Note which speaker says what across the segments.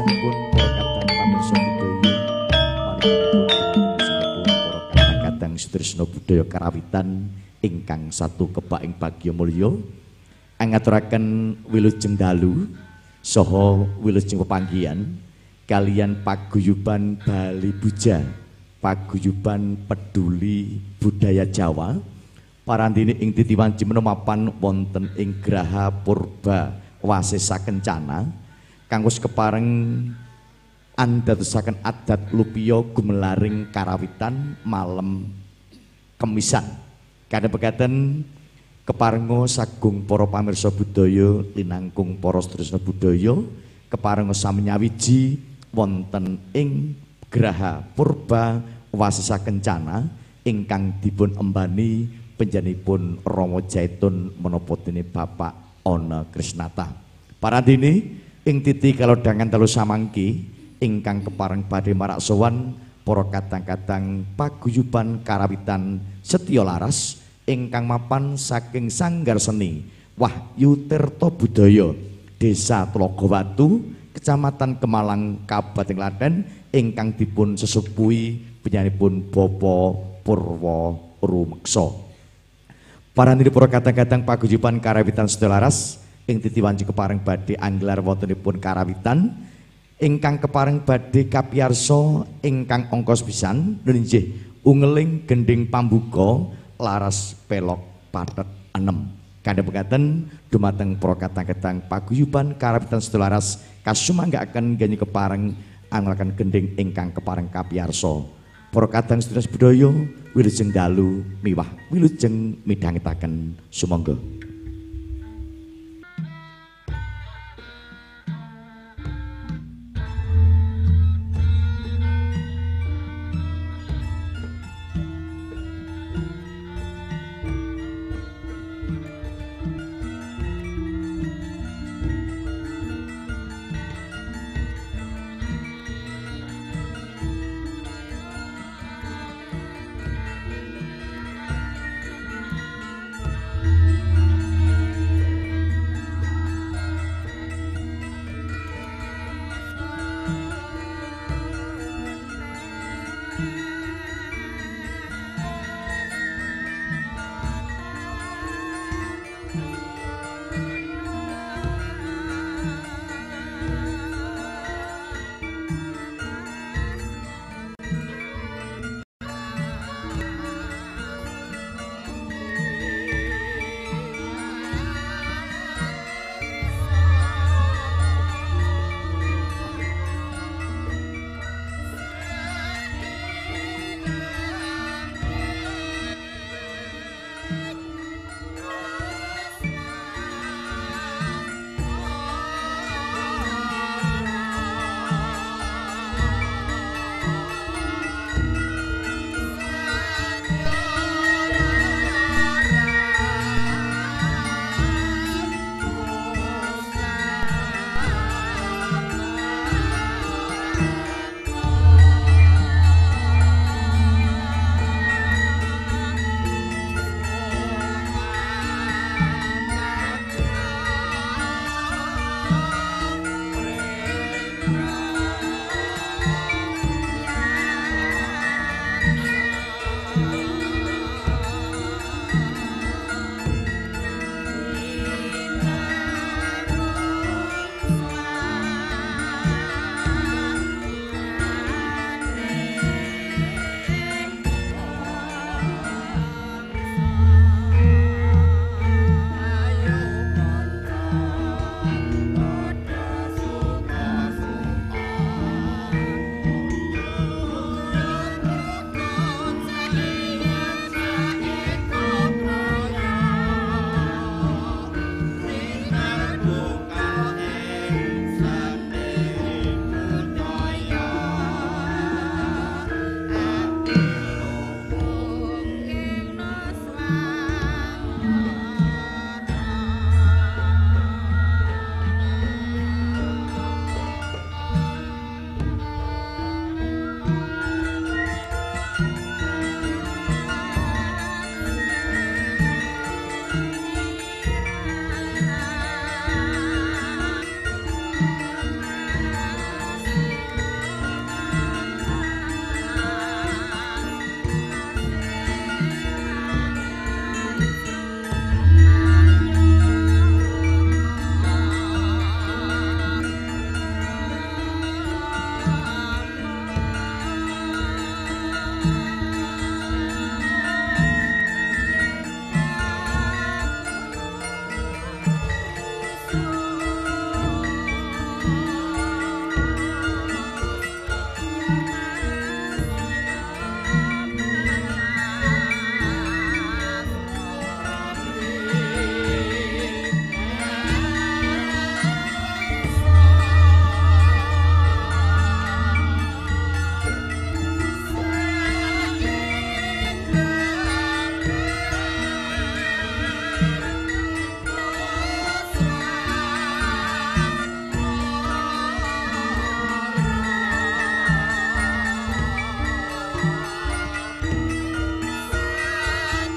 Speaker 1: kadang budaya marinipun sanipun para kadang-kadang Sutrisno budaya karawitan ingkang satu kebak ing bagya mulya angaturaken wilujeng dalu saha wilujeng pepanggihan kalian paguyuban Bali Buja paguyuban peduli budaya Jawa parandini ing titiwan mapan wonten ing graha purba wasesa kencana kanggus kepareng andadosaken adat lupiyo gumelaring karawitan malam kemisan. Kada bekaten keparengo sagung para pamirsa budaya linangkung para stresna budaya keparengo samnyawiji wonten ing graha purba wasesa kencana ingkang dipun embani penjanipun Romo Jaitun menapa dene Bapak Ana Krisnata. Parandini ing titi kalau dangan telu samangki ingkang kepareng badhe marak sowan para kadang-kadang paguyuban karawitan setya laras ingkang mapan saking sanggar seni Wahyu Tirta Budaya Desa Tlogowatu Kecamatan Kemalang Kabupaten Klaten ingkang dipun sesepuhi penyanipun Bapa Purwa Rumeksa Para niri para kadang-kadang paguyuban karawitan sedalaras ing titiwanji kepareng badhe anggelar wontenipun karawitan ingkang kepareng badhe kapiyarsa ingkang angka pisan nggih ungeling gending pambuka laras pelok patet enem. Kanda pekaten dumateng para katang-katang paguyuban karawitan sedularas kasumanggaken ganyi kepareng anglakan gending ingkang kepareng kapiyarsa. Para kadang sedulur budaya wilujeng dalu miwah wilujeng midhangetaken sumangga.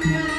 Speaker 1: Thank you.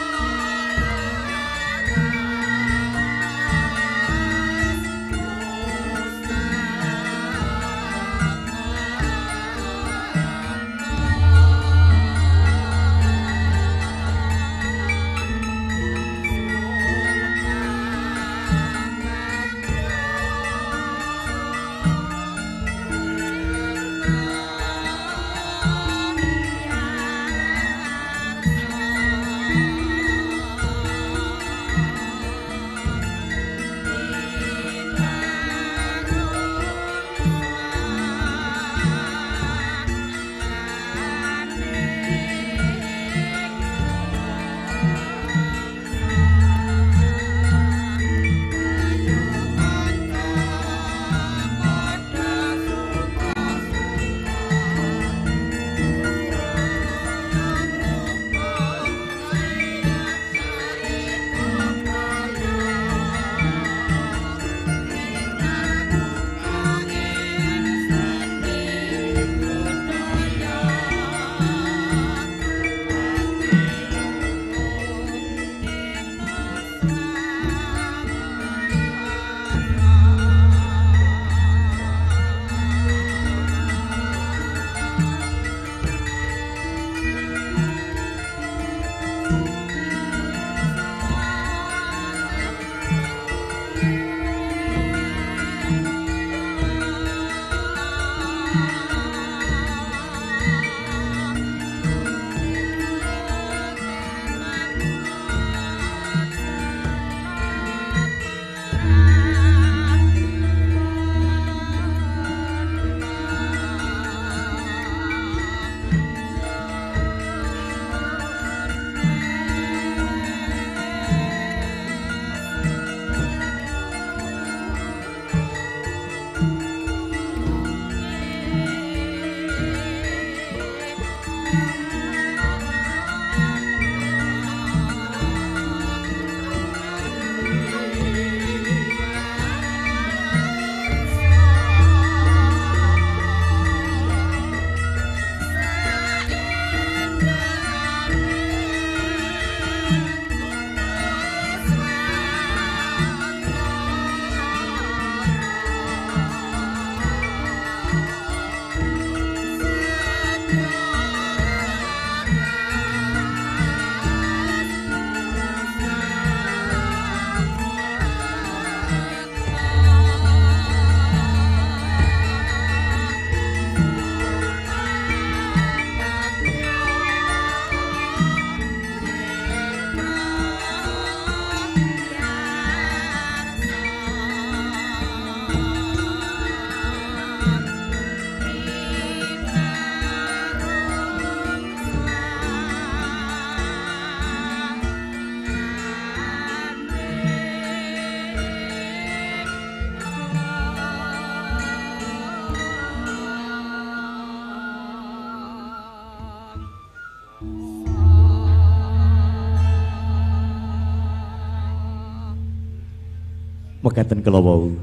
Speaker 1: Mekaten kala wau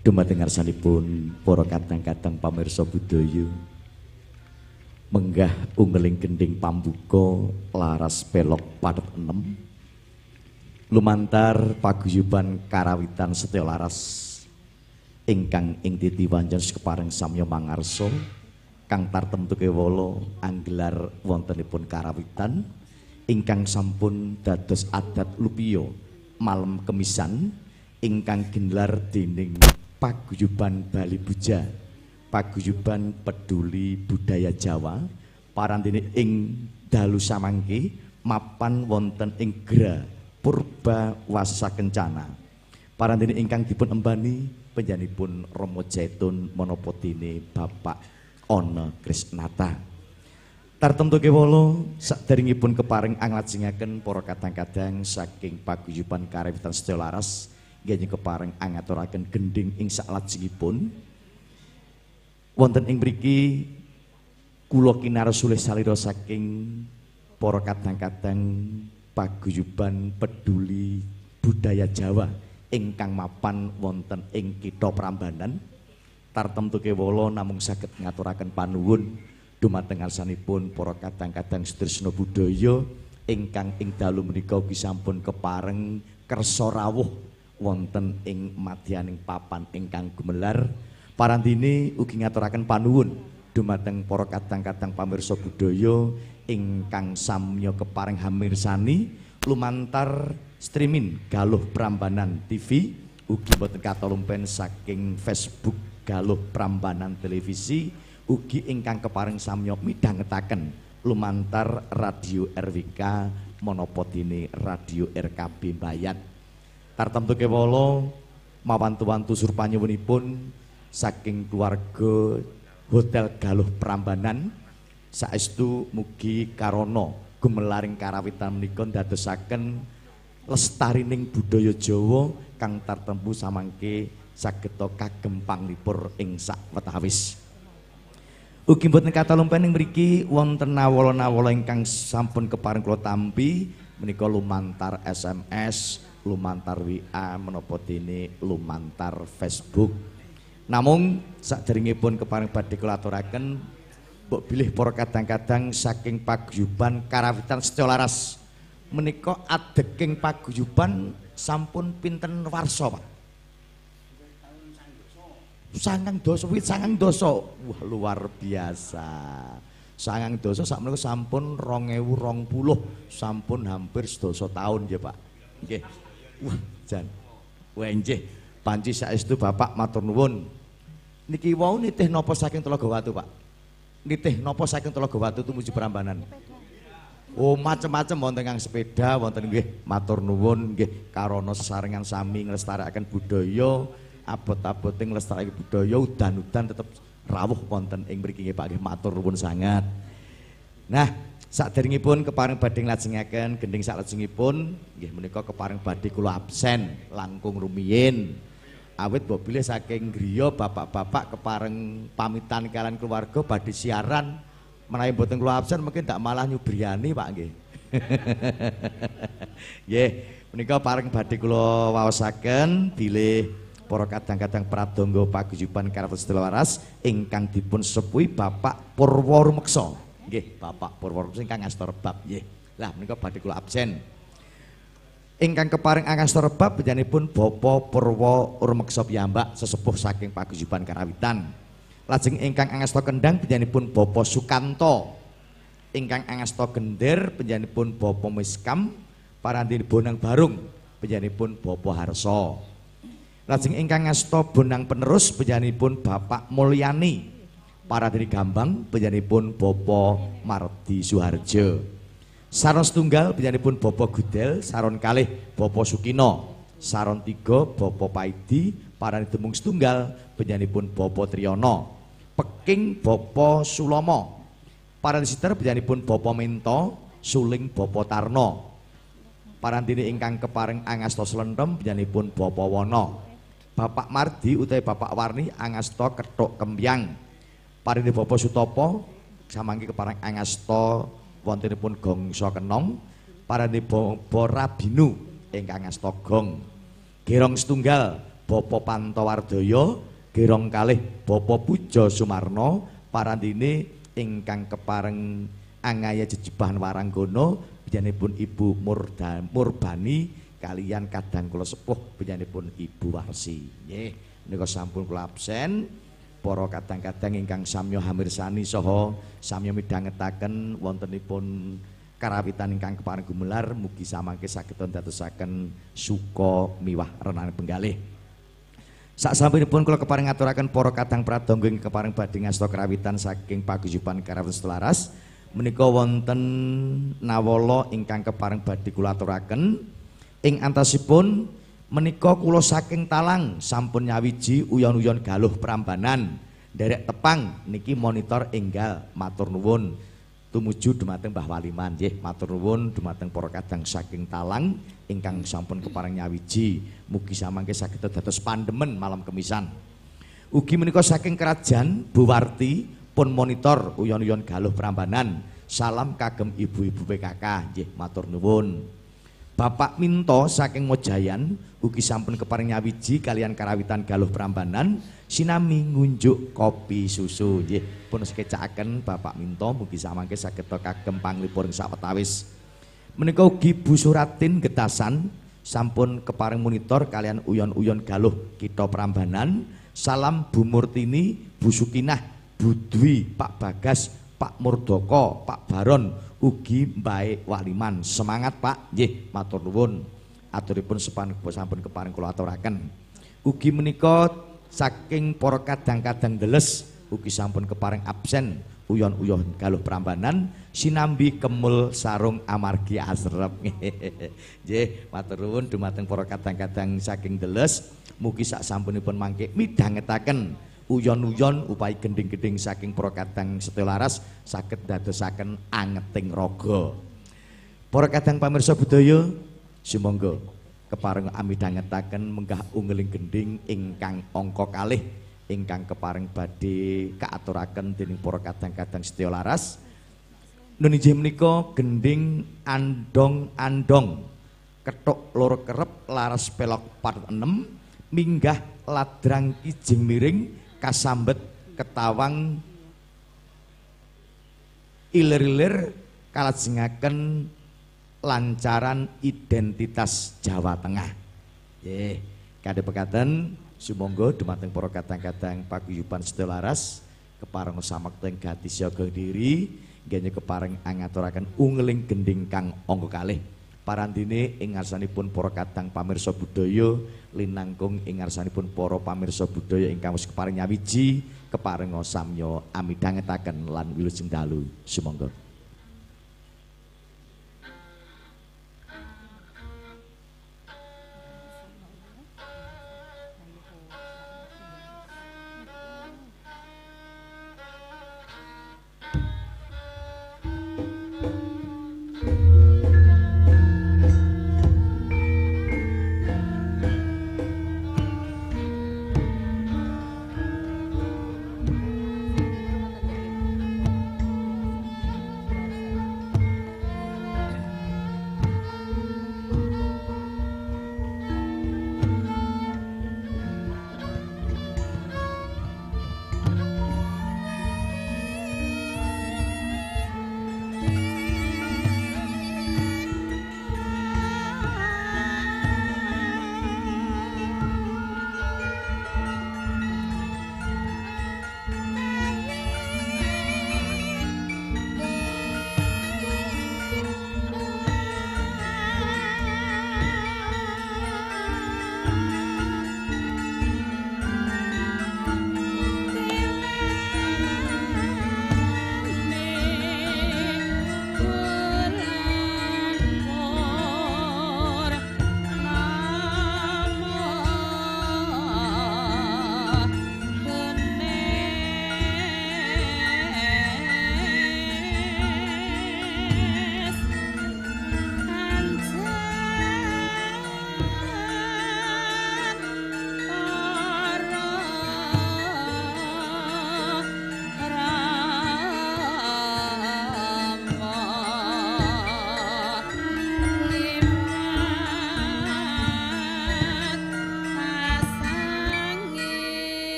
Speaker 1: dumateng ngarsanipun para kadang-kadang pamirsa budaya. Menggah unggeling gending pambuka laras pelok padet enem. Lumantar paguyuban karawitan setya laras. Ingkang ing titi wanjen kepareng samya mangarsa kang tartem tukewala anggelar wontenipun karawitan ingkang sampun dados adat lupiya malam kemisan ingkang ginlar dening paguyuban Bali Buja paguyuban peduli budaya Jawa parantene ing dalu samangke mapan wonten ing gra purba wasa kencana. Parantene ingkang dipun embani penjanipun Romo Jaitun monopotine Bapak Ono Krisnata tartemtu kewolo sakderengipun keparing anglajengaken para kadang-kadang saking paguyuban karawitan sedaya laras nggih keparing angaturaken gending ing saklajengipun wonten ing mriki kula kinarsulih salira saking para kadang-kadang paguyuban peduli budaya Jawa ingkang mapan wonten ing kitha Prambanan. Tartemtu kewala namung saged ngaturaken panuwun dumateng ngarsanipun para kadang-kadang sedherek budaya ingkang ing dalu menika ugi sampun kepareng kersa rawuh wonten ing madyaning papan ingkang gumelar. Parandini ugi ngaturaken panuwun dumateng para kadang-kadang pamirsa budaya ingkang samya keparing hamirsani. Lumantar streaming Galuh Prambanan TV ugi boten katolumpen saking Facebook Galuh Prambanan Televisi ugi ingkang keparing samya midhangetaken lumantar Radio RWK monopodine Radio RKB Bayat tartemtu kewala mawantu-wantu surpanyuwunipun saking keluarga Hotel Galuh Prambanan saestu mugi karono gumelaring karawitan menika ndadosaken lestarining budaya Jawa kang tartempu samangke sageta kagem panglipur ing sawetawis. Ugi mboten katalumpen ing mriki wonten nawala-nawala ingkang sampun keparing kula tampi menika lumantar SMS, lumantar WA menapa dene lumantar Facebook. Namung saderengipun keparing badhe kula aturaken mbok bilih para kadang-kadang saking paguyuban karawitan setya laras menika adeking paguyuban sampun pinten warsa Pak Sangang dosa wit sangang dosa. Wah luar biasa. Sangang dosa sak menika sampun 2020 sampun hampir sedoso tahun ya Pak. Nggih. Wah jan. Nggih. Panci saestu Bapak matur nuwun. Niki wau nitih napa saking Telaga Watu, Pak? Nitih napa saking Telaga Watu tumuju Prambanan? Oh, macam-macam wonten kang sepeda, wonten nggih. Matur nuwun nggih. Karana sesarengan sami nglestarekaken budaya, abot-aboting nglestarekaken budaya udan-udan tetep rawuh wonten ing mriki nggih Pak matur nuwun sangat. Nah, saderengipun keparing badhe nglajengaken gending saklajengipun nggih menika keparing badhe kula absen langkung rumiyin. awit mbok saking griya bapak-bapak kepareng pamitan kalian keluarga badhe siaran menawi mboten kula absen mungkin tak malah nyubriani Pak nggih. Nggih, menika pareng badhe kula waosaken bilih para kadang-kadang pradonga paguyuban Karatus Waras ingkang dipun sepuhi Bapak Purwo Rumeksa. Nggih, Bapak Purwo Rumeksa ingkang ngastor bab nggih. Lah menika badhe kula absen. ingkang keparing angasta rebab panjenenganipun Bapa Purwa Urmeksa piyambak sesepuh saking paguyuban Karawitan. Lajeng ingkang angasta kendang panjenenganipun Bapa Sukanto. Ingkang angasta gender panjenenganipun Bapa Miskam parandhi Bonang Barung panjenenganipun Bapa Harso. Lajeng ingkang ngasto bonang penerus panjenenganipun Bapak Mulyani. Para diri Gambang pun Bobo Mardi Suharjo. Saron setunggal pun Bobo Gudel, saron kalih Bopo Sukino, saron tiga Bopo Paidi, parani demung setunggal pun Bobo Triyono. Peking Bopo Sulomo, para sister penyanyi pun Bobo Minto, Suling Bopo Tarno. Parantini ingkang kepareng angasta penyanyi pun Bopo Wono Bapak Mardi utai Bapak Warni angasto ketok kembyang, parini Bopo Sutopo, samangki keparang angasto wontenipun gongso kenong. Parani bora binu ingkang asta gong. Gerong setunggal Bapa Pantawardaya, gerong kalih Bapa Puja Sumarno, parandine ingkang kepareng angaya jejebahan waranggana. Biyanipun Ibu Murda Murbani kalian kadang kula sepuh biyanipun Ibu Warsi. Nggih, menika sampun kula absen. Para kadang-kadang ingkang samya hamirsani saha samya midhangetaken wontenipun karawitan ingkang kepareng gumelar mugi samangke saged dadosaken suka miwah renane penggalih. Sak sampinipun kula kepareng ngaturaken para kadang pradangga ing kepareng badhe ngasta karawitan saking paguyuban karawitan Selaras menika wonten nawala ingkang kepareng badhe kula aturaken ing antasipun menika kula saking talang sampun nyawiji uyon-uyon galuh prambanan. Derek tepang niki monitor enggal matur nuwun. Tumuju dumateng Mbah Waliman nggih matur nuwun dumateng para kadang saking talang ingkang sampun kepareng nyawiji. Mugi samangke saged dados pandemen malam kemisan. Ugi menika saking kerajaan Buwarti pun monitor uyon-uyon galuh prambanan. Salam kagem ibu-ibu PKK nggih matur nuwun Bapak Minto saking Mojayan ugi sampun keparing nyawiji kalian karawitan galuh prambanan sinami ngunjuk kopi susu. Nggih pun sekecakaken Bapak Minto mugi samangke saged kagem panglipur sawetawis. Menika ugi Bu Suratin Getasan sampun keparing monitor kalian uyon-uyon galuh kita prambanan. Salam Bu Murtini Bu Sukinah Bu Dwi Pak Bagas Pak Murdoko Pak Baron ugi mbae waliman. Semangat Pak. Nggih matur nuwun. Aturipun sepan sampun keparing kula aturaken. Ugi menika saking para kadang-kadang deles ugi sampun keparing absen uyon-uyon galuh prambanan sinambi kemul sarung amargi asrep. Nggih matur nuwun dumateng para kadang-kadang saking deles mugi sak sampunipun mangke midhangetaken uyon-uyon upai gending-gending saking prokadang setelaras sakit dadosaken angeting rogo para kadang pamirsa budaya sumangga kepareng amidhangetaken menggah ungeling gending ingkang angka kalih ingkang kepareng badhe kaaturaken dening para kadang-kadang setya laras nunjih menika gending andong-andong ketuk loro kerep laras pelok part 6 minggah ladrang kijing miring kasambet ketawang ilir-ilir kalajengaken lancaran identitas Jawa Tengah. Nggih, kadhe pekaten sumangga dumateng para kadang-kadang paguyuban sedelaras kepareng samakta ing gati siaga diri nggih kepareng angaturaken ungeling gending kang angka kalih. Parandine ing ngarsanipun para kadang pamirsa budaya linangkung ing ngarsanipun para pamirsa budaya ingkang wis keparing nyawiji keparenga samya amidhangetaken lan wilujeng dalu. Sumangga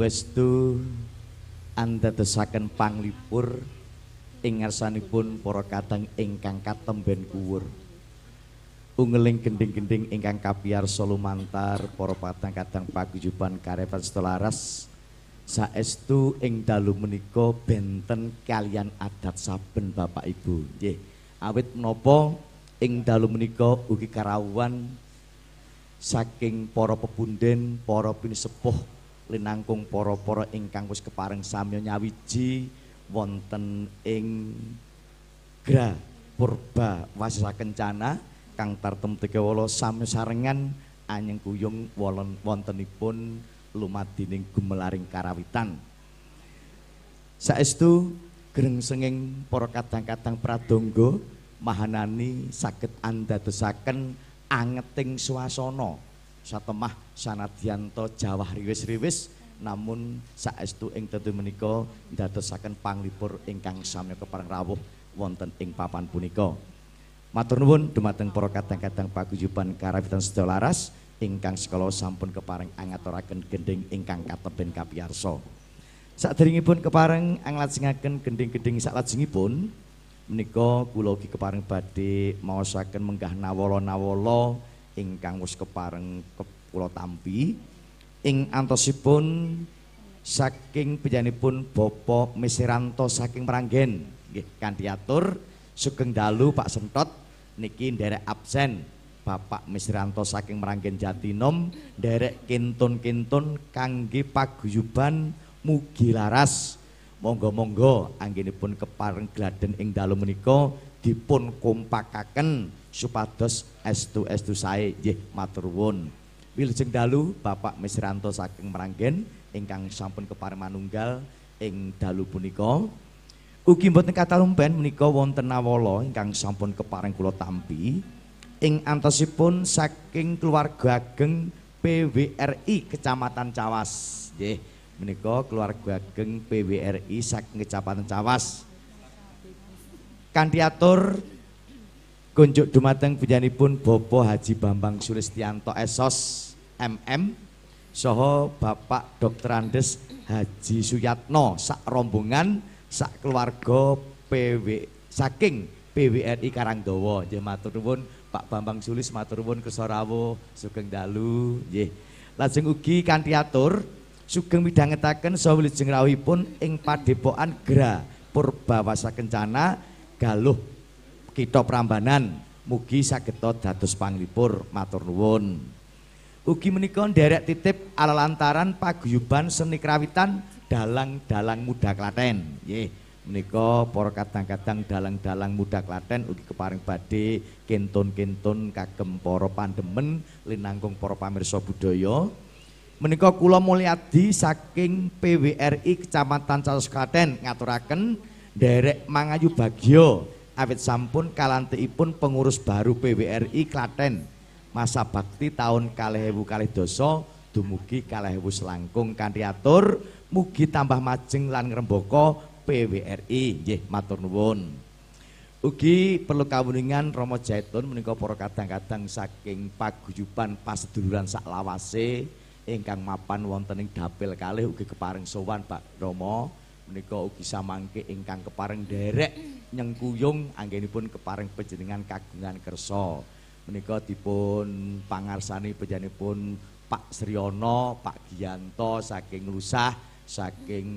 Speaker 1: estu-estu andadosaken panglipur ing ngarsanipun para kadang ingkang katemben kuwur. Ungeling gending-gending ingkang kapiyarsa lumantar para kadang-kadang paguyuban karepan setelaras saestu ing dalu menika benten kalian adat saben Bapak Ibu. Nggih. Awit menapa ing dalu menika ugi karawuhan saking para pepunden, para pinisepuh linangkung para-para ingkang wis kepareng samya nyawiji wonten ing Gra Purba Wasisa Kencana kang tartem Tegawala sami sarengan anyeng kuyung wontenipun lumadining gumelaring karawitan. Saestu greng senging para kadang-kadang pradonga mahanani saged andadosaken angeting swasana satemah sanadyanto jawah riwis-riwis namun saestu ing tentu menika ndadosaken panglipur ingkang samya kepareng rawuh wonten ing papan punika. Matur nuwun dumateng para kadang-kadang paguyuban karawitan sedaya laras ingkang sekala sampun kepareng angaturaken gending ingkang kateben kapiyarsa. Saderengipun kepareng anglajengaken gending-gending salajengipun menika kula ugi kepareng badhe maosaken menggah nawala-nawala ingkang wis kepareng kula tampi. Ing antosipun saking panjenenganipun Bapak Mesiranto saking Meranggen. Nggih kanthi atur sugeng dalu Pak Sentot niki nderek absen. Bapak Mesiranto saking Meranggen Jatinom nderek kintun-kintun kangge paguyuban mugi laras. Monggo-monggo anggenipun kepareng gladen ing dalu menika dipun kompakaken supados estu estu sae nggih matur nuwun Wilujeng dalu Bapak Misranto saking Meranggen ingkang sampun kepareng manunggal ing dalu punika. Ugi mboten katalumpen menika wonten nawala ingkang sampun kepareng kula tampi ing antosipun saking keluarga ageng PWRI Kecamatan Cawas. Nggih, menika keluarga ageng PWRI saking Kecamatan Cawas. Kanthi atur kunjuk dumateng pun Bopo Haji Bambang Sulistianto Esos MM soho Bapak Dr. Andes Haji Suyatno sak rombongan sak keluarga PW saking PWRI Karangdawa nggih matur Pak Bambang Sulis matur nuwun Kesorawo sugeng dalu nggih lajeng ugi kanthi atur sugeng midhangetaken saha wilujeng rawuhipun ing Padepokan Gra Purbawasa Kencana Galuh Kitha Prambanan mugi saged dados panglipur matur nuwun. Ugi menika nderek titip ala lantaran paguyuban seni krawitan dalang-dalang muda Klaten. Nggih, menika para kadang-kadang dalang-dalang muda Klaten ugi keparing badhe kentun-kentun kagem para pandemen linangkung para pamirsa budaya. Menika kula mulyadi saking PWRI Kecamatan Caros Klaten ngaturaken nderek mangayu bagya awit sampun kalantikipun pengurus baru PWRI Klaten. Masa bakti tahun kalehewu kalih doso dumugi kalehewu selangkung kanthi atur. Mugi tambah majeng lan ngrembaka PWRI nggih matur nuwun. Ugi perlu kawuningan Romo Jaitun menika para kadang-kadang saking paguyuban paseduluran sak lawase ingkang mapan wonten ing dapil kalih ugi keparing sowan Pak Romo menika ugi samangke ingkang kepareng derek nyengkuyung anggenipun kepareng panjenengan kagungan kersa. Menika dipun pangarsani panjenenganipun Pak Sriono, Pak Giyanto saking Lusah, saking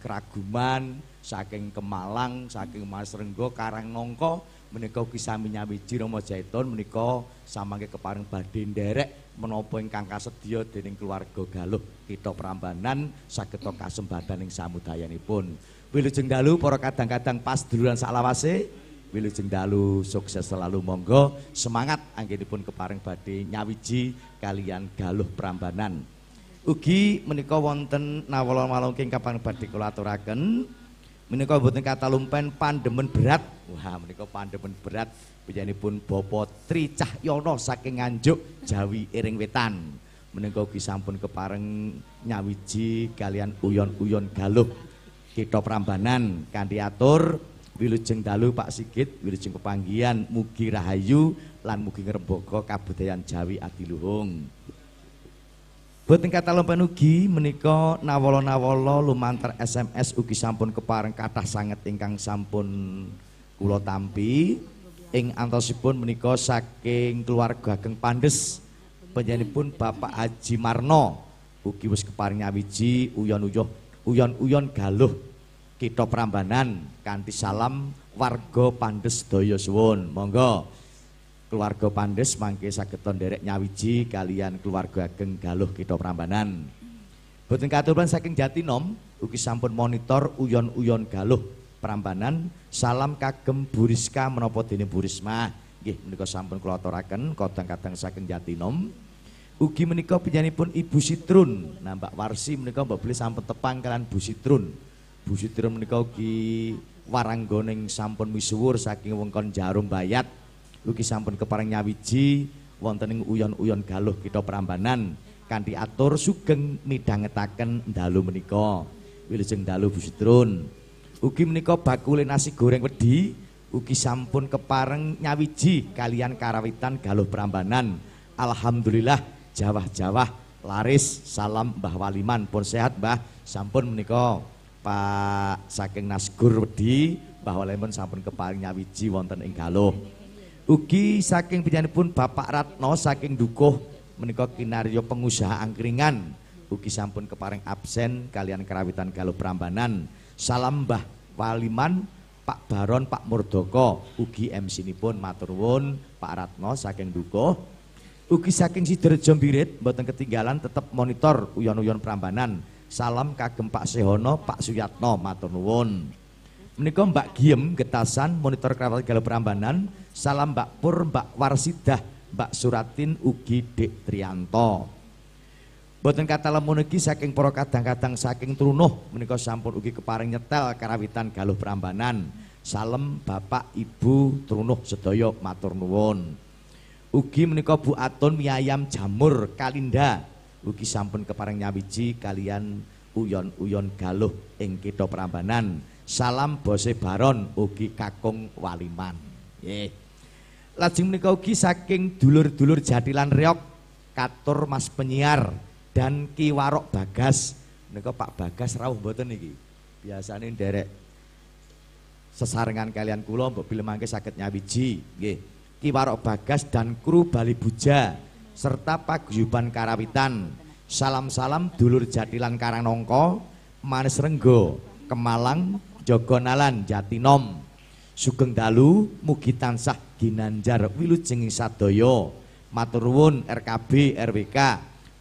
Speaker 1: Keraguman, saking Kemalang, saking Mas Renggo, Karangnongko menika sami nyawiji Rama Jaiton menika samangke kepareng badhe nderek menapa ingkang kasedya dening keluarga Galuh kita Prambanan saged kasembatan ing samudayanipun. Wilujeng dalu para kadang-kadang pas duluran saklawase wilujeng dalu sukses selalu monggo semangat anggenipun kepareng badhe nyawiji kalian Galuh Prambanan. Ugi menika wonten nawala-nawala ing kapan badhe kula aturaken menika boten kata lumpen pandemen berat. Wah menika pandemen berat pun Bapak Tri Cahyono saking Nganjuk Jawi Iring Wetan. Menika ugi sampun kepareng nyawiji kalian uyon-uyon Galuh kita Prambanan kanthi atur wilujeng dalu Pak Sigit wilujeng pepanggihan mugi rahayu lan mugi ngrembaka kabudayan Jawi adiluhung Boten kata lompen ugi menika nawala-nawala lumantar SMS ugi sampun kepareng kathah sanget ingkang sampun kula tampi. Ing antosipun menika saking keluarga Ageng Pandes panjenenganipun Bapak Haji Marno ugi wis keparing nyawiji uyon-uyon uyon-uyon galuh. Kita Prambanan kanthi salam warga Pandes daya suwun. Monggo keluarga Pandes mangke saged nderek nyawiji kalian keluarga ageng Galuh kita Prambanan. Boten katuran saking Jatinom ugi sampun monitor uyon-uyon Galuh Prambanan. Salam kagem Buriska menapa dene Burisma. Nggih menika sampun kula aturaken kadang-kadang saking Jatinom. Ugi menika pun Ibu Sitrun. Nah Warsi menika Mbak Beli sampun tepang kalian Bu Sitrun. Bu Sutira menika ugi waranggoning sampun misuwur saking wengkon Jarum Bayat ugi sampun kepareng nyawiji wonten ing uyon-uyon galuh kita Prambanan kanthi atur sugeng midhangetaken dalu menika. Wilujeng dalu Busutrun ugi menika bakule nasi goreng wedi ugi sampun kepareng nyawiji kalian karawitan galuh Prambanan. Alhamdulillah jawah-jawah laris salam Mbah Waliman pun sehat Mbah. Sampun menika Pak saking Nasgur wedi Mbah Waliman sampun kepareng nyawiji wonten ing galuh Ugi saking pun Bapak Ratno saking dukuh menika kinarya pengusaha angkringan. Ugi sampun keparing absen kalian kerawitan Galuh Prambanan. Salam Mbah Waliman, Pak Baron, Pak Murdoko. Ugi MC pun nuwun Pak Ratno saking dukuh. Ugi saking Sidorejo Birit mboten ketinggalan tetap monitor uyon-uyon Prambanan. Salam kagem Pak Sehono, Pak Suyatno matur nuwun. Menika Mbak Giem getasan monitor kerabat Galuh Prambanan, salam Mbak Pur, Mbak Warsidah, Mbak Suratin ugi Dek Trianto. Boten kata lemun iki saking para kadang-kadang saking trunuh menika sampun ugi keparing nyetel karawitan Galuh Prambanan. Salam Bapak Ibu trunuh sedaya matur nuwun. Ugi menika Bu Atun Miayam Jamur Kalinda ugi sampun keparing nyawiji kalian uyon-uyon galuh ing kita Prambanan. Salam bose Baron ugi Kakung Waliman. Nggih. Lajeng menika ugi saking dulur-dulur Jatilan Reok katur Mas Penyiar dan Ki Warok Bagas. Menika Pak Bagas rawuh mboten niki. Biasane nderek sesarengan kalian kula mbok bilih mangke saged nyawiji nggih. Ki Warok Bagas dan kru Bali Buja serta paguyuban Karawitan. Salam-salam dulur Jatilan Karanongko, Manis Renggo, Kemalang, Jogonalan Jatinom. Sugeng dalu mugi tansah ginanjar wilujeng sadaya. Matur nuwun RKB RWK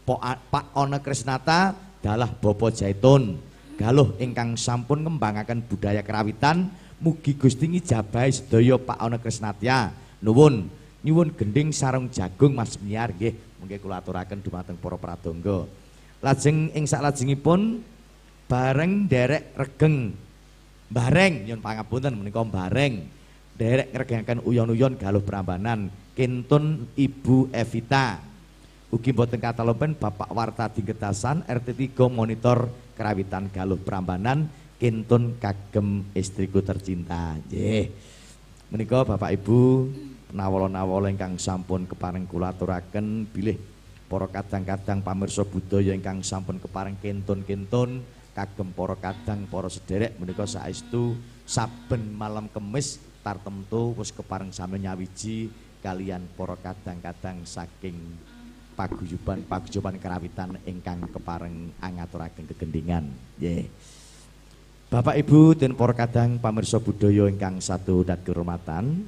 Speaker 1: Pak Ona Krisnata dalah Bopo Jaitun. Galuh ingkang sampun ngembangaken budaya kerawitan mugi Gusti ngijabahi sedaya Pak Ona Krisnatya nuwun nyuwun gending sarung jagung Mas Miar nggih. Mungkin kula aturaken dumateng para pradonga lajeng ing saklajengipun bareng derek regeng bareng nyun pangapunten menika bareng. Derek ngregengaken uyon-uyon galuh Prambanan. Kentun Ibu Evita. Ugi boten katalompen Bapak Warta Dinggetasan RT 3 monitor kerawitan galuh Prambanan. Kentun kagem istriku tercinta. Nggih. Menika Bapak Ibu nawala-nawala ingkang sampun kepareng kula aturaken bilih para kadang-kadang pamirsa budaya ingkang sampun kepareng kentun-kentun kagem para kadang para sederek menika saestu saben malam kemis tartemtu wis kepareng sami nyawiji kalian para kadang-kadang saking paguyuban paguyuban kerawitan ingkang kepareng angaturaken kegendingan. Nggih. Bapak Ibu dan para kadang pamirsa budaya ingkang satu dan kehormatan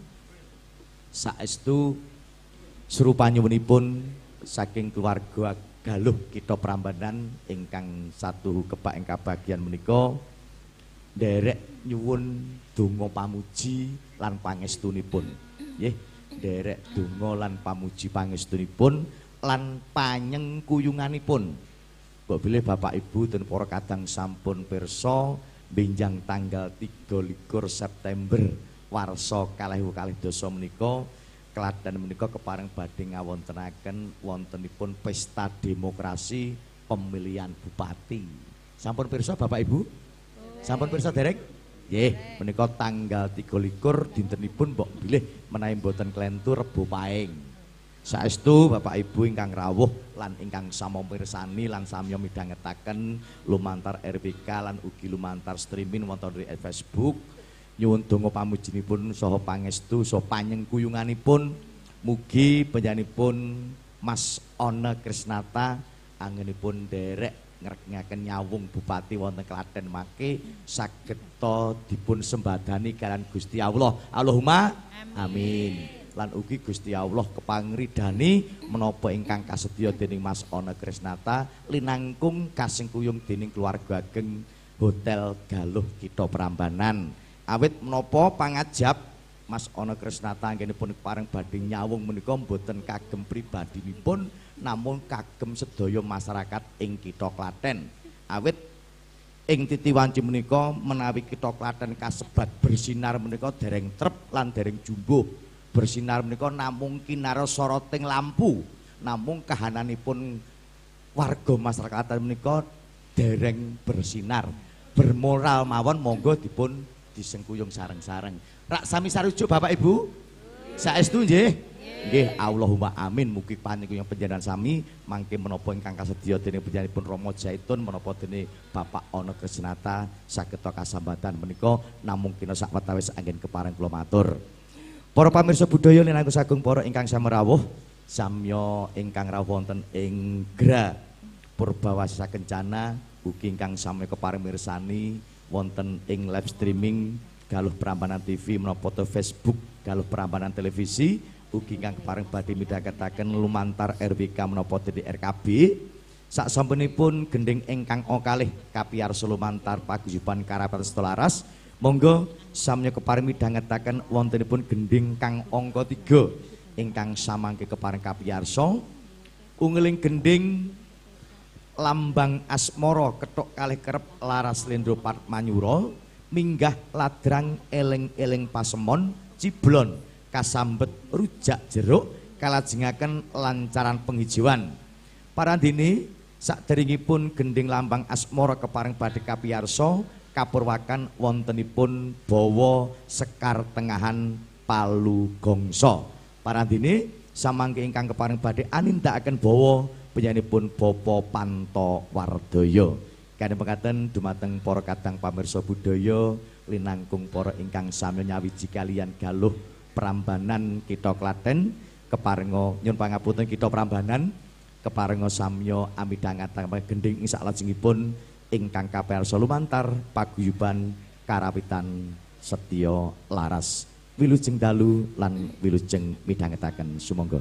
Speaker 1: saestu serupa nyuwunipun saking keluarga galuh kita Prambanan ingkang satu kebak ing kabagian menika. Nderek nyuwun donga pamuji lan pangestunipun. Nggih nderek donga lan pamuji pangestunipun lan panyengkuyunganipun mbok bilih Bapak Ibu dan para kadang sampun pirsa benjang tanggal 23 September warsa kalih kalih dosa menika Klaten menika kepareng badhe ngawontenaken wontenipun pesta demokrasi pemilihan bupati. Sampun pirsa Bapak Ibu? Sampun pirsa derek? Nggih, menika tanggal 23 dintenipun mbok bilih menawi mboten klentu Rebo Paing. Saestu Bapak Ibu ingkang rawuh lan ingkang sama mirsani lan samya midhangetaken lumantar RBK lan ugi lumantar streaming wonten di Facebook nyuwun donga pamujinipun saha pangestu saha panyengkuyunganipun mugi panjenenganipun Mas Ona Krisnata angenipun derek ngregengaken nyawung bupati wonten Klaten make saged dipun sembadani kalian Gusti Allah. Allahumma amin, lan ugi Gusti Allah kepangridani menapa ingkang kasedya dening Mas Ona Krisnata linangkung kasengkuyung dening keluarga ageng Hotel Galuh Kita Prambanan awit menapa pangajab Mas Ana Krisnata anggenipun pareng badhe nyawung menika mboten kagem pribadinipun namun kagem sedaya masyarakat ing Kitha Klaten. Awit ing titi wanci menika menawi kita klaten kasebat bersinar menika dereng trep lan dereng jumbuh. Bersinar menika namung kinara soroting lampu namung kahananipun warga masyarakat menika dereng bersinar. Bermoral mawon monggo dipun disengkuyung sareng-sareng rak sami sarujuk Bapak Ibu saestu nggih Nggih, Allahumma amin. Mugi paniku yang penjenengan sami mangke menapa ingkang kasedya dening panjenenganipun Rama Jaitun menapa dene Bapak Ana Krisnata saged kasambatan menika namung kina sak watawis anggen kepareng kula matur. Para pamirsa budaya linangkung sagung para ingkang samerawuh samya ingkang rawuh wonten ing Gra Purbawasa Kencana ugi ingkang sami kepareng mirsani wonten ing live streaming galuh Prambanan TV menapa Facebook galuh Prambanan Televisi ugi kang kepareng badhe midhangetaken lumantar RWK menapa dadi RKB sak sampunipun gending ingkang kalih kapiyarsa lumantar paguyuban Karapat Stolaras monggo samya kepareng midhangetaken wontenipun gending kang angka 3 ingkang samangke kepareng kapiyarsa ungeling gending lambang asmara ketok kalih kerep laras lendro manyura minggah ladrang eling-eling pasemon ciblon kasambet rujak jeruk kalajengaken lancaran penghijauan. Parandini saderengipun gending lambang asmara kepareng badhe kapiyarsa kapurwakan wontenipun bawa sekar tengahan palu gongso. Parandini samangke ingkang kepareng badhe anindakaken bawa penyanipun Bapa Panto Wardaya. Kene mekaten dumateng para kadang pamirsa budaya linangkung para ingkang sami nyawiji kalian galuh Prambanan kita Klaten keparenga nyun pangapunten kita Prambanan keparenga samya amidhangatang gending ing saklajengipun ingkang kapersa lumantar paguyuban karawitan setya laras. Wilujeng dalu lan wilujeng midhangetaken. Sumangga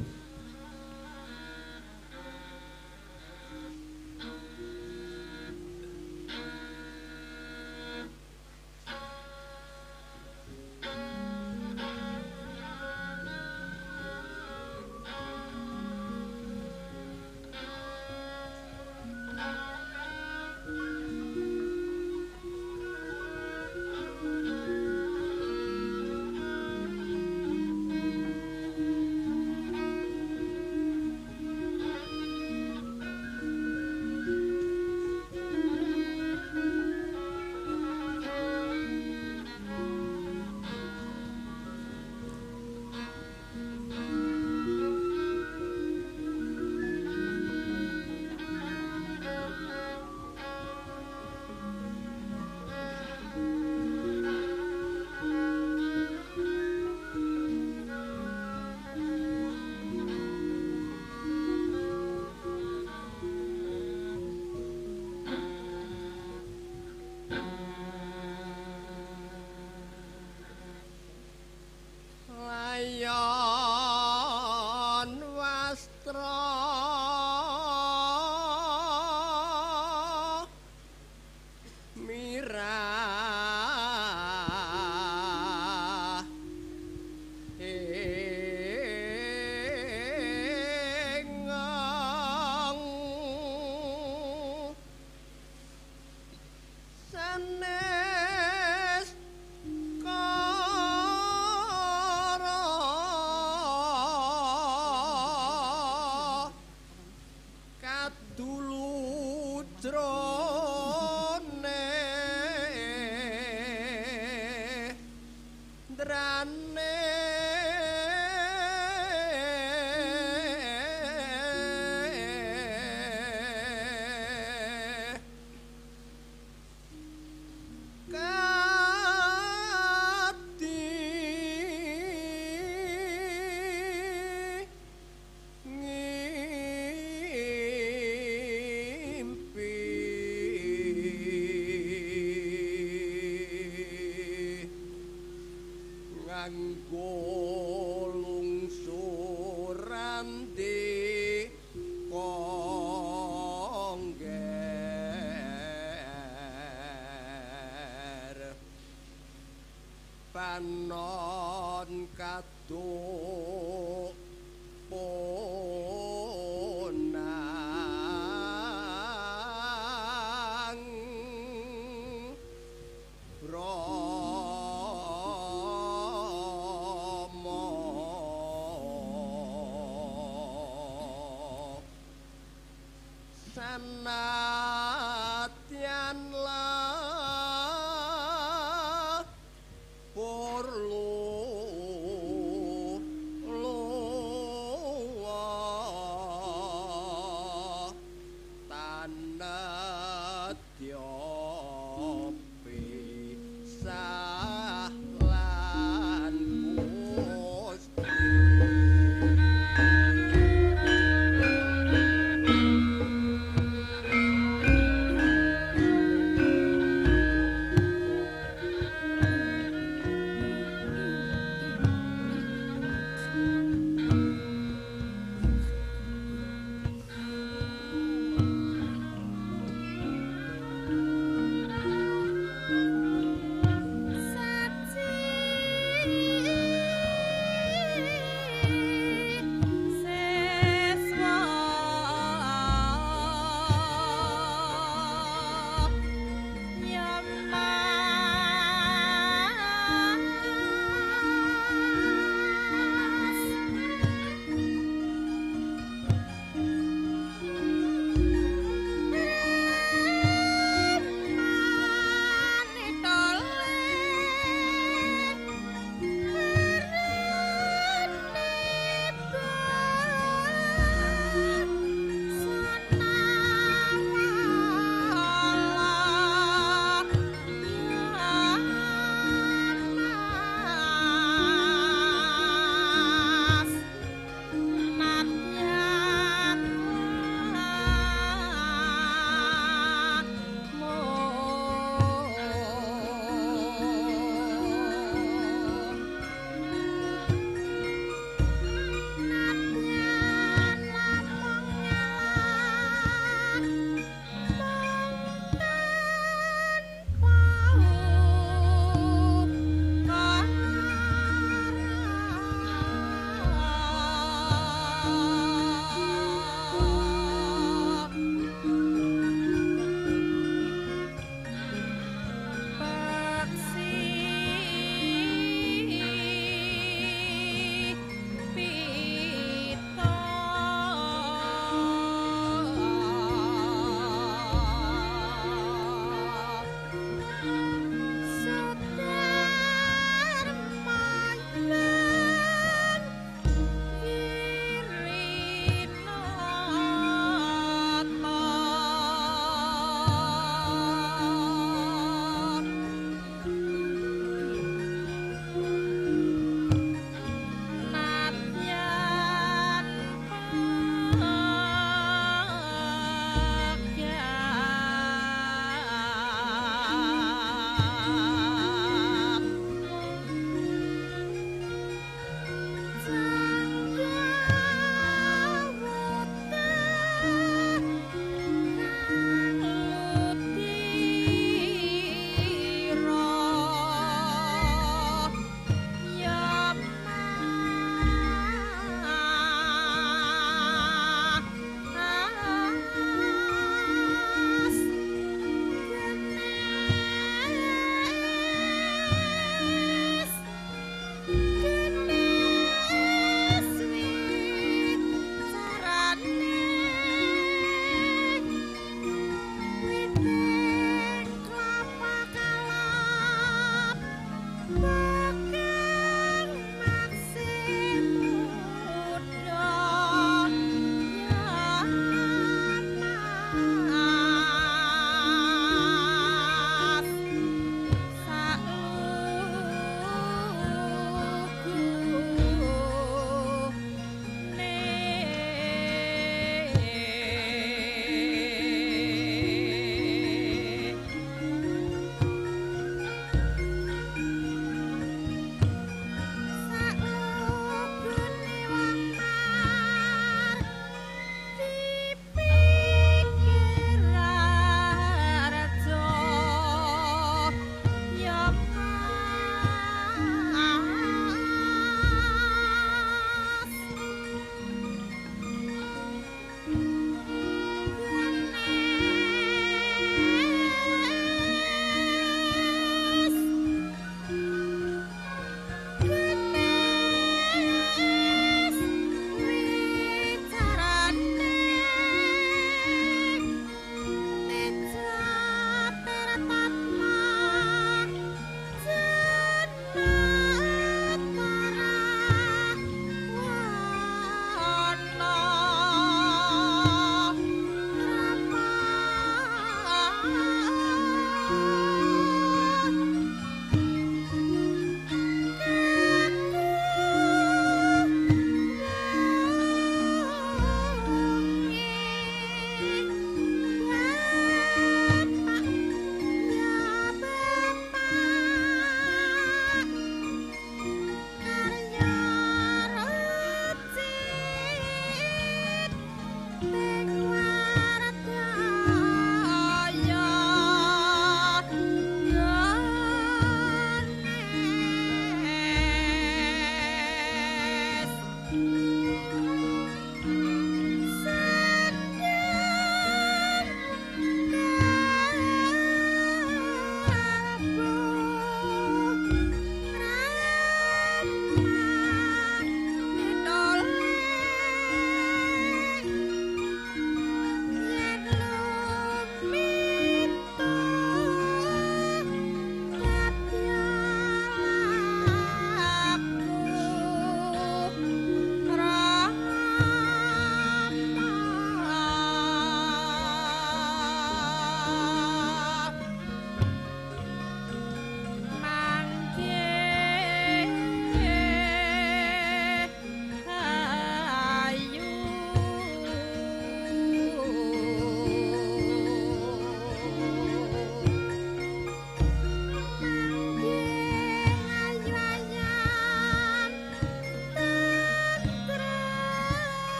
Speaker 1: brought.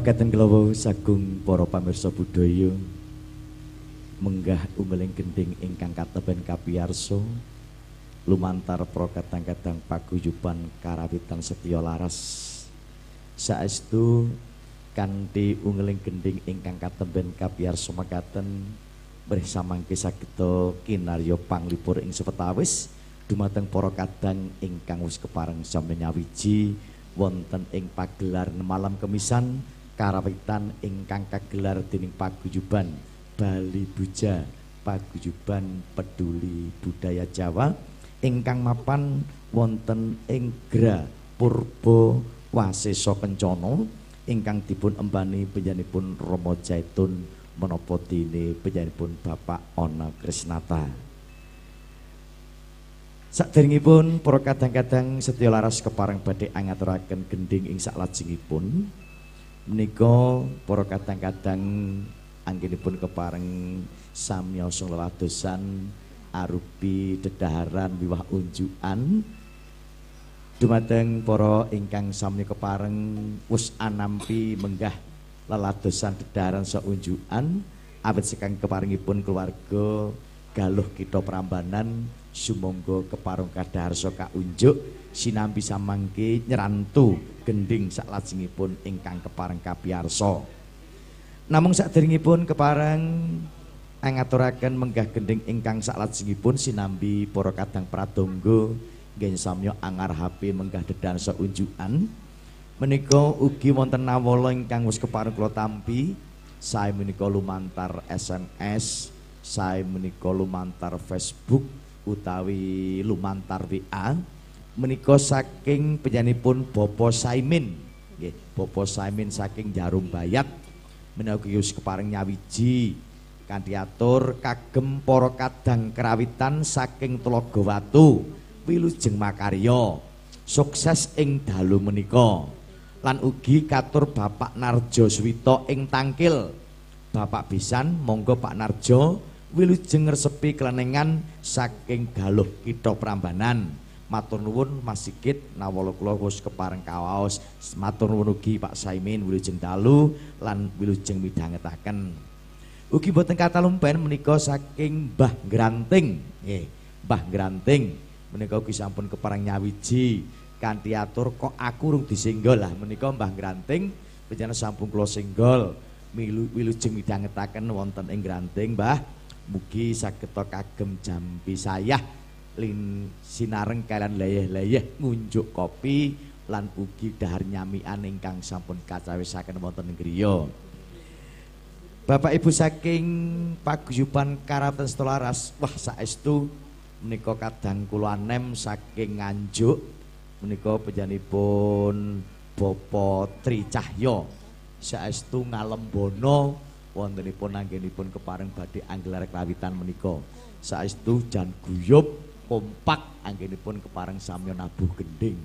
Speaker 1: Mekaten kelawu sagung para pamirsa budaya menggah umeling gending ingkang kateben kapiyarsa lumantar pro kadang-kadang paguyuban karawitan setya laras. Saestu kanthi ungeling gending ingkang katemben kapiyarsa mekaten bersamangke sageta kinarya panglipur ing sepetawis dumateng para kadang ingkang wis kepareng sami nyawiji wonten ing pagelar malam kemisan karawitan ingkang kagelar dening paguyuban Bali Buja paguyuban peduli budaya Jawa ingkang mapan wonten ing Gra Purba Wasesa Kencana ingkang dipun embani panjenenganipun Rama Jaitun menapa dene panjenenganipun Bapak Ona Krisnata. Saderengipun para kadang-kadang setya laras kepareng badhe angaturaken gending ing saklajengipun menika para kadang-kadang anggenipun kepareng samyasa leladosan arupi dedaharan wiwah unjukan. Dumateng para ingkang sami kepareng wis anampi menggah leladosan dedaharan saunjukan awit sekang keparengipun keluarga galuh kita Prambanan sumangga keparung kadharsa kaunjuk sinambi samangke nyerantu gending saklajengipun ingkang kepareng kapiyarsa. Namung saderengipun kepareng ngaturaken menggah gending ingkang saklajengipun sinambi para kadang pradonga nggih samya angar HP menggah dedansa unjukan. Menika ugi wonten nawala ingkang wis kepareng kula tampi sae menika lumantar SMS, sae menika lumantar Facebook utawi lumantar WA. Menika saking penyanipun Bopo Saimin. Nggih Bopo Saimin saking Jarum Bayat menika wis kepareng nyawiji kanthi atur kagem para kadang kerawitan saking Tlaga Watu wilujeng makarya. Sukses ing dalu menika. Lan ugi katur Bapak Narjo Swito ing Tangkil. Bapak Bisan monggo Pak Narjo wilujeng ngresepi kelenengan saking Galuh Kitha Prambanan matur nuwun Mas Sigit nawala kula wis kepareng kawaos. Matur nuwun ugi Pak Saimin wilujeng dalu lan wilujeng midhangetaken. Ugi boten kata lumpen menika saking Mbah Granting. Nggih Mbah Granting. Menika ugi sampun kepareng nyawiji kanthi atur kok aku rung disenggol? Lah menika Mbah Granting panjenengan sampun kula senggol. Wilujeng midhangetaken wonten ing Granting Mbah. Mugi saged kagem jampi sayah lin sinareng kalian layeh-layeh ngunjuk kopi lan ugi dahar nyamian ingkang sampun kacawisaken wonten griya. Bapak Ibu saking paguyuban Karaten Stolaras, wah saestu menika kadang kula anem saking Nganjuk menika panjenenganipun Bapak Tri Cahya saestu ngalembono wontenipun anggenipun kepareng badhe anggelar kawitan menika saestu jan guyub kompak anggenipun kepareng samya nabuh gending.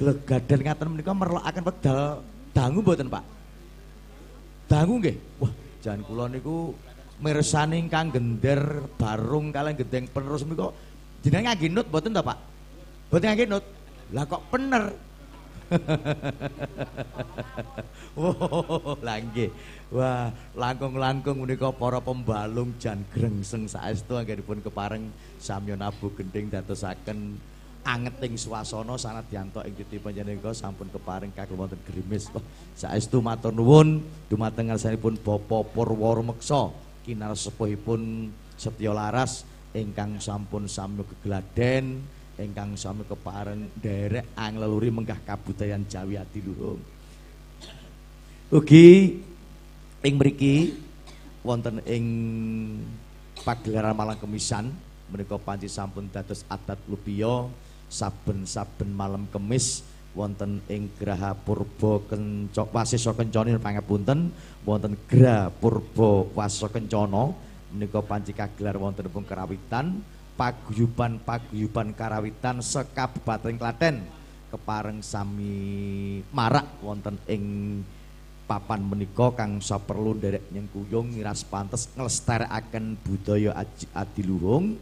Speaker 1: Glegaden ngaten menika merlokaken pedal dangu mboten, Pak? Dangu nggih. Wah, jan kula niku gender barung kalian gendeng penerus menika jenengan ngangge nut mboten to, Pak? Mboten nut. Lah kok pener? Wow, langge. Wah, langkung-langkung menika para pembalung jan grengseng saestu anggenipun kepareng samya nabu gending dadosaken angeting swasana sanadyanto ing titi panjenengan sampun kepareng kagem wonten grimis. Oh, saestu matur nuwun dumateng ngarsanipun Bapak Purwarmeksa kinar sepuhipun Setya Laras ingkang sampun sami kegladen ingkang sami kepareng derek angleluri menggah kabudayan Jawi Adiluhung. Ugi ing mriki wonten ing pagelaran Malang Kemisan menika panci sampun dados adat lupiya saben-saben malam kemis wonten ing Graha Purba Kencok Wasisa Kencana pangapunten wonten Graha Purba Wasisa Kencana menika panci kagelar wonten ing karawitan paguyuban-paguyuban karawitan sekabupaten Klaten. Kepareng sami marak wonten ing papan menika kang saperlu nderek nyengkuyung ngiras pantes nglestarekaken budaya adiluhung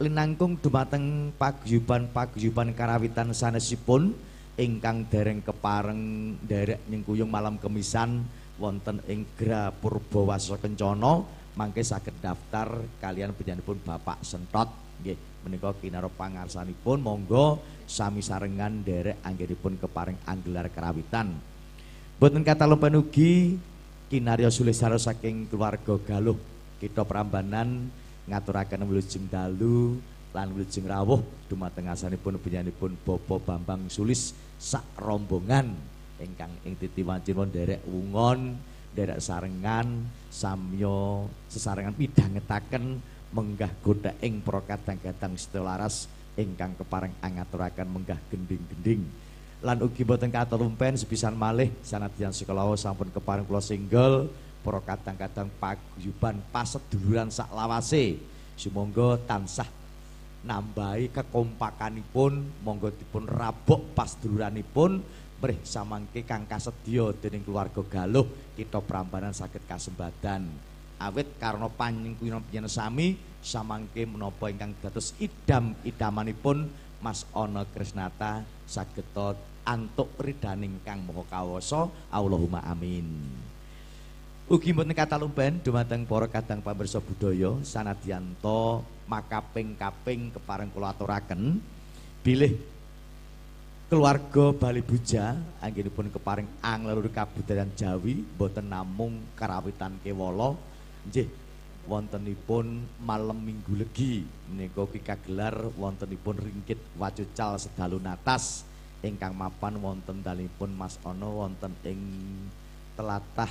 Speaker 1: linangkung dumateng paguyuban-paguyuban karawitan sanesipun ingkang dereng kepareng derek nyengkuyung malam kemisan wonten ing Gra Purbawaso Kencana mangke saged daftar kalian penyanipun Bapak Sentot nggih. Menika kinaro pangarsanipun monggo sami sarengan derek anggenipun kepareng anggelar kerawitan. Boten kata lupen ugi kinarya sulisara saking keluarga Galuh. Kita Prambanan ngaturaken wilujeng dalu lan wilujeng rawuh. Dumateng asanipun penyanipun Bapak Bambang Sulis sak rombongan. Ingkang ing titiwancipun derek wungon derek sarengan samyo sesarengan pidhangetaken menggah goda ing para kadang-kadang setelaras ingkang kepareng angaturaken menggah gending-gending. Lan ugi boten katurumpen sepisan malih sanadyan sekolah sampun kepareng kula single para kadang-kadang paguyuban paseduluran sak lawase. Sumangga tansah nambahi kekompakanipun monggo dipun rabok pasduluranipun mrih samangke kang kasedya dening keluarga Galuh kita prambanan saged kasembadan awit karena panjenengan sami samangke menapa ingkang dados idam-idamanipun Mas Ana Krisnata saged antuk ridaning Kang Maha Kawasa. Allahumma amin. Ugi mboten katalumben dumateng para kadang pamirsa budaya sanadyanto makaping-kaping kepareng kula aturaken. Bilih keluarga Bali Buja anggenipun keparing angler kabudayan Jawi boten namung karawitan kewala nggih wontenipun malam Minggu Legi menika kagelar wontenipun ringkit wacucal sedalu natas ingkang mapan wonten dalipun Mas Ono wonten ing telatah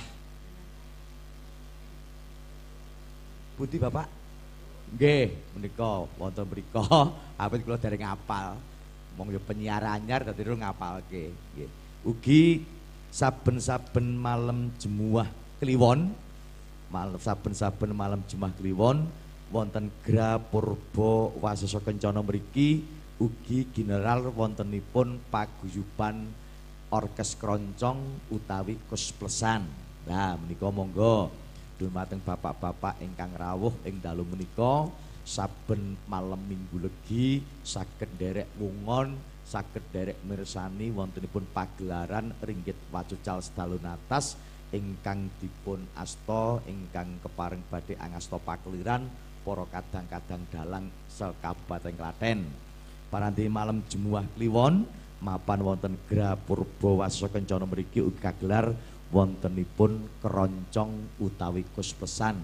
Speaker 1: Budi Bapak? Nggih, menika wonten mriku awit kula dereng ngapal. Mong yo penyiar anyar dadi ru ngapalke. Nggih. Ugi saben-saben malam jemuah kliwon malam saben-saben malam jemuah kliwon wonten Gra Purba Wasesa Kencana mriki ugi general wontenipun paguyuban orkes kroncong utawi kusplesan. Nah, menika monggo dumateng bapak-bapak ingkang rawuh ing dalu menika saben malam Minggu Legi saged derek wungon saged derek mirsani wontenipun pagelaran ringgit wacucal sedalun atas ingkang dipun asta ingkang kepareng badhe angasta pakliran para kadang-kadang dalang sekabupaten Klaten paranti malam jemuah kliwon mapan wonten Gra Purbawaso Kencana mriki ugi kagelar wontenipun keroncong utawi kuspesan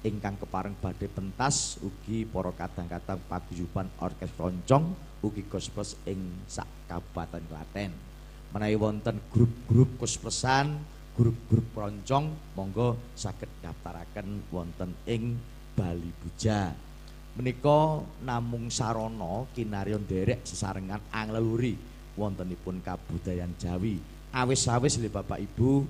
Speaker 1: ingkang kepareng badhe pentas ugi para kadang-kadang paguyuban orkes roncong ugi kuspes ing sak Kabupaten Klaten. Menawi wonten grup-grup kuspesan, grup-grup roncong monggo saged daftaraken wonten ing Bali Buja. Menika namung sarana kinarya nderek sesarengan angleluri wontenipun kabudayan Jawi. Awis-awis lho Bapak Ibu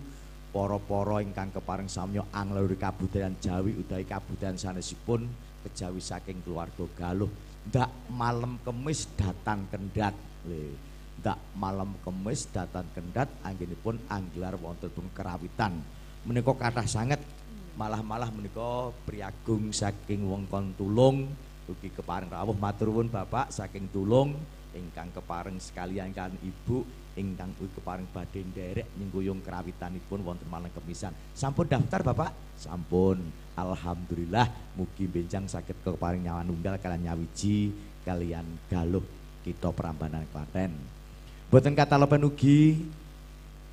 Speaker 1: para-para ingkang kepareng samya angler kabudayan Jawi utawi kabudayan sanesipun kejawi saking keluarga Galuh ndak malam kemis datang kendat le ndak malam kemis datang kendat anggenipun anggelar wonten pun kerawitan menika kathah sanget malah-malah menika priagung saking wong kon tulung ugi kepareng rawuh matur nuwun Bapak saking tulung ingkang kepareng sekalian kan Ibu ingkang ugi kepareng badhe nderek nyengkuyung kerawitanipun wonten malang kemisan. Sampun daftar Bapak? Sampun. Alhamdulillah mugi benjang sakit kepareng nyawa nunggal kalian nyawiji kalian galuh kita perambanan Klaten. Boten kata lepen ugi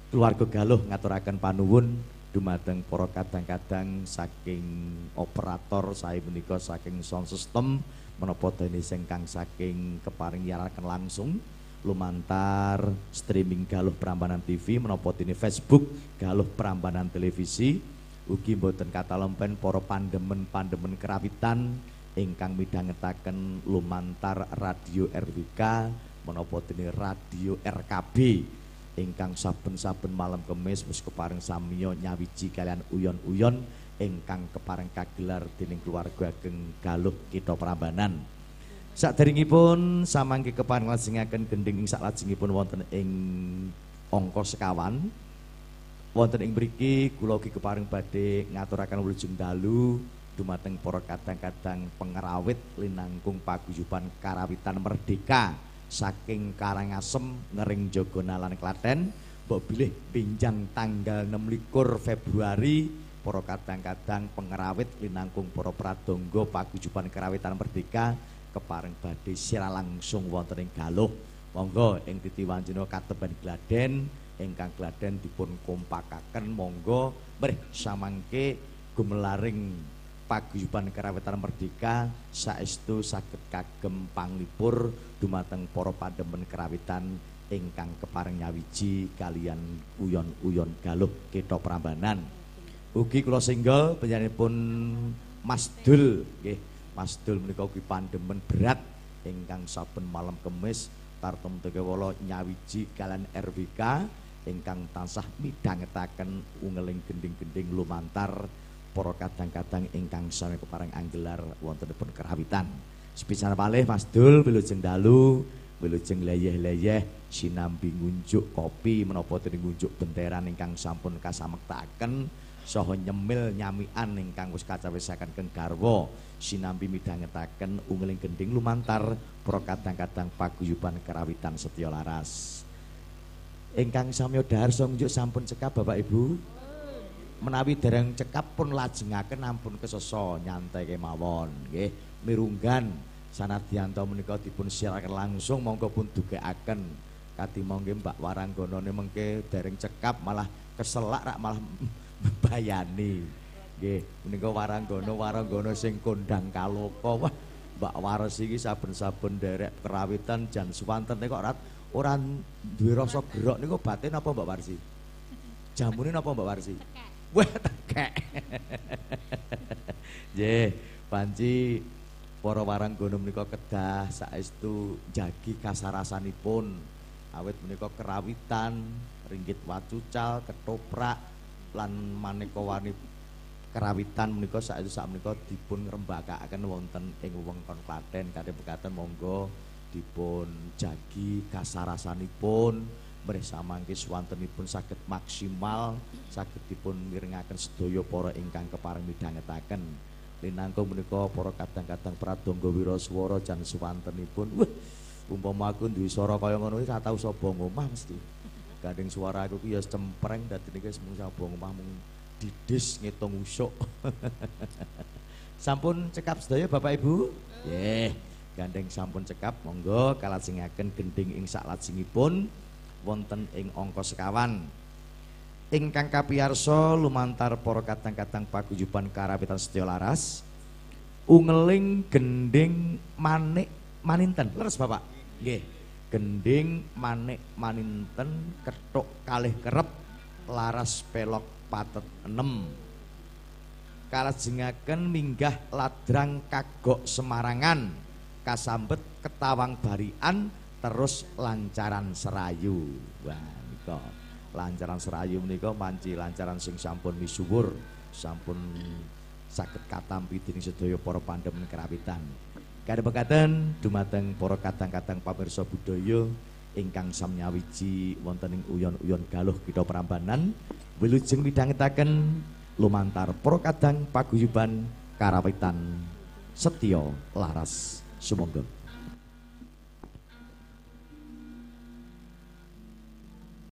Speaker 1: keluarga galuh ngaturaken panuwun dumateng para kadang-kadang saking operator saya menika saking sound system menapa dene kang saking keparing nyaraken langsung. Lumantar streaming Galuh Prambanan TV menapa dene Facebook Galuh Prambanan Televisi. Ugi mboten katalompen para pandemen-pandemen kerawitan ingkang midhangetaken lumantar radio RWK menapa dene radio RKB ingkang saben-saben malam kemis wis kepareng samiya nyawiji kalian uyon-uyon ingkang kepareng kagelar dening keluarga ageng Galuh kita Prambanan. Saderengipun samangke kepan nglajengaken gending ing saklajengipun wonten ing angka sekawan. Wonten ing mriki kula ugi keparing badhe ngaturaken wilujeng dalu dumateng para kadang-kadang pengerawit linangkung paguyuban karawitan merdeka saking Karangasem ngering Jogonalan Klaten mbok bilih pinjang tanggal 26 Februari para kadang-kadang pengerawit linangkung para pradonga pagujuban kerawitan merdeka kepareng badhe sira langsung wonten ing Galuh. Monggo ing titi wanjena kateban gladen ingkang gladen dipun kompakaken monggo. Mrih samangke gumelaring paguyuban kerawitan merdeka saestu saged kagem panglipur dumateng para pademen kerawitan ingkang kepareng nyawiji kalian uyon-uyon galuh kita prambanan. Ugi kula singgol panjenenganipun Mas Dul nggih. Mas Dul menika ugi pandemen berat ingkang saben malam kemis tartem tegewala nyawiji kalian RWK ingkang tansah midhangetaken ungeling gending-gending lumantar para kadang-kadang ingkang sami kepareng anggelar wontenipun kerawitan. Sepisan malih Mas Dul wilujeng dalu, wilujeng leyeh-leyeh sinambi ngunjuk kopi menapa dening ngunjuk benteran ingkang sampun kasamektaken saha nyemil nyamian ingkang wis kacawisaken keng garwa sinambi midhangetaken ungeling gending lumantar para kadang-kadang paguyuban kerawitan setya laras. Ingkang samya dahar ngunjuk sampun cekap Bapak Ibu. Menawi dereng cekap pun lajengaken ampun kesoso nyantai kemawon. Nggih mirunggan sanadyanto menika dipun siaraken langsung monggo pun dugekaken kati monggo Mbak Waranggonone mengke dereng cekap malah keselak rak malah bayani nggih menika Waranggono Waranggono sing kondang kaloko wah Mbak Wares iki saben-saben derek kerawitan jan suwanten kok ora ora duwe rasa gerok niku batin apa Mbak Warsi? Jamune napa Mbak Warsi Wah tekek. Nggih, panci warang gono menika kedah saestu jagi kasarasanipun. Awit menika kerawitan, ringgit wacucal, ketoprak lan maneka warni kerawitan menika saestu sak menika dipun ngrembakakaken wonten ing wewengkon Klaten kadhe bekaten monggo dipun jagi kasarasanipun. Mangke swantenipun saged maksimal saged dipun mirengaken sedaya para ingkang kepareng midhangetaken. Linangkung menika para kadang-kadang pradonga wiraswara jan swantenipun wah umpama aku duwe swara kaya ngono iki ora tau sapa ngomah mesti. Gandeng suara aku ya cempreng dadi niki mung sapa ngomah mung didis ngitung usuk. Sampun cekap sedaya Bapak Ibu? Nggih. Gandeng sampun cekap monggo kalajengaken gending ing saklajengipun wonten ing angka sekawan. Ingkang kapiyarsa lumantar para kadang-kadang paguyuban karawitan sedya laras ungeling gending manik maninten? Leres Bapak? Nggih. Gending manik maninten ketuk kalih kerep laras pelok patet enem. Kalajengaken minggah ladrang kagok semarangan kasambet ketawang barian terus lancaran serayu. Wah nika lancaran serayu menika manci lancaran sing sampun misuwur sampun saged katampi dening sedaya para pandemen kerawitan. Kadhepekaten dumateng para kadang-kadang pamirsa budaya ingkang samnyawiji wonten ing uyon-uyon galuh kita Prambanan wilujeng midhangetaken lumantar para kadang paguyuban karawitan setya laras. Sumangga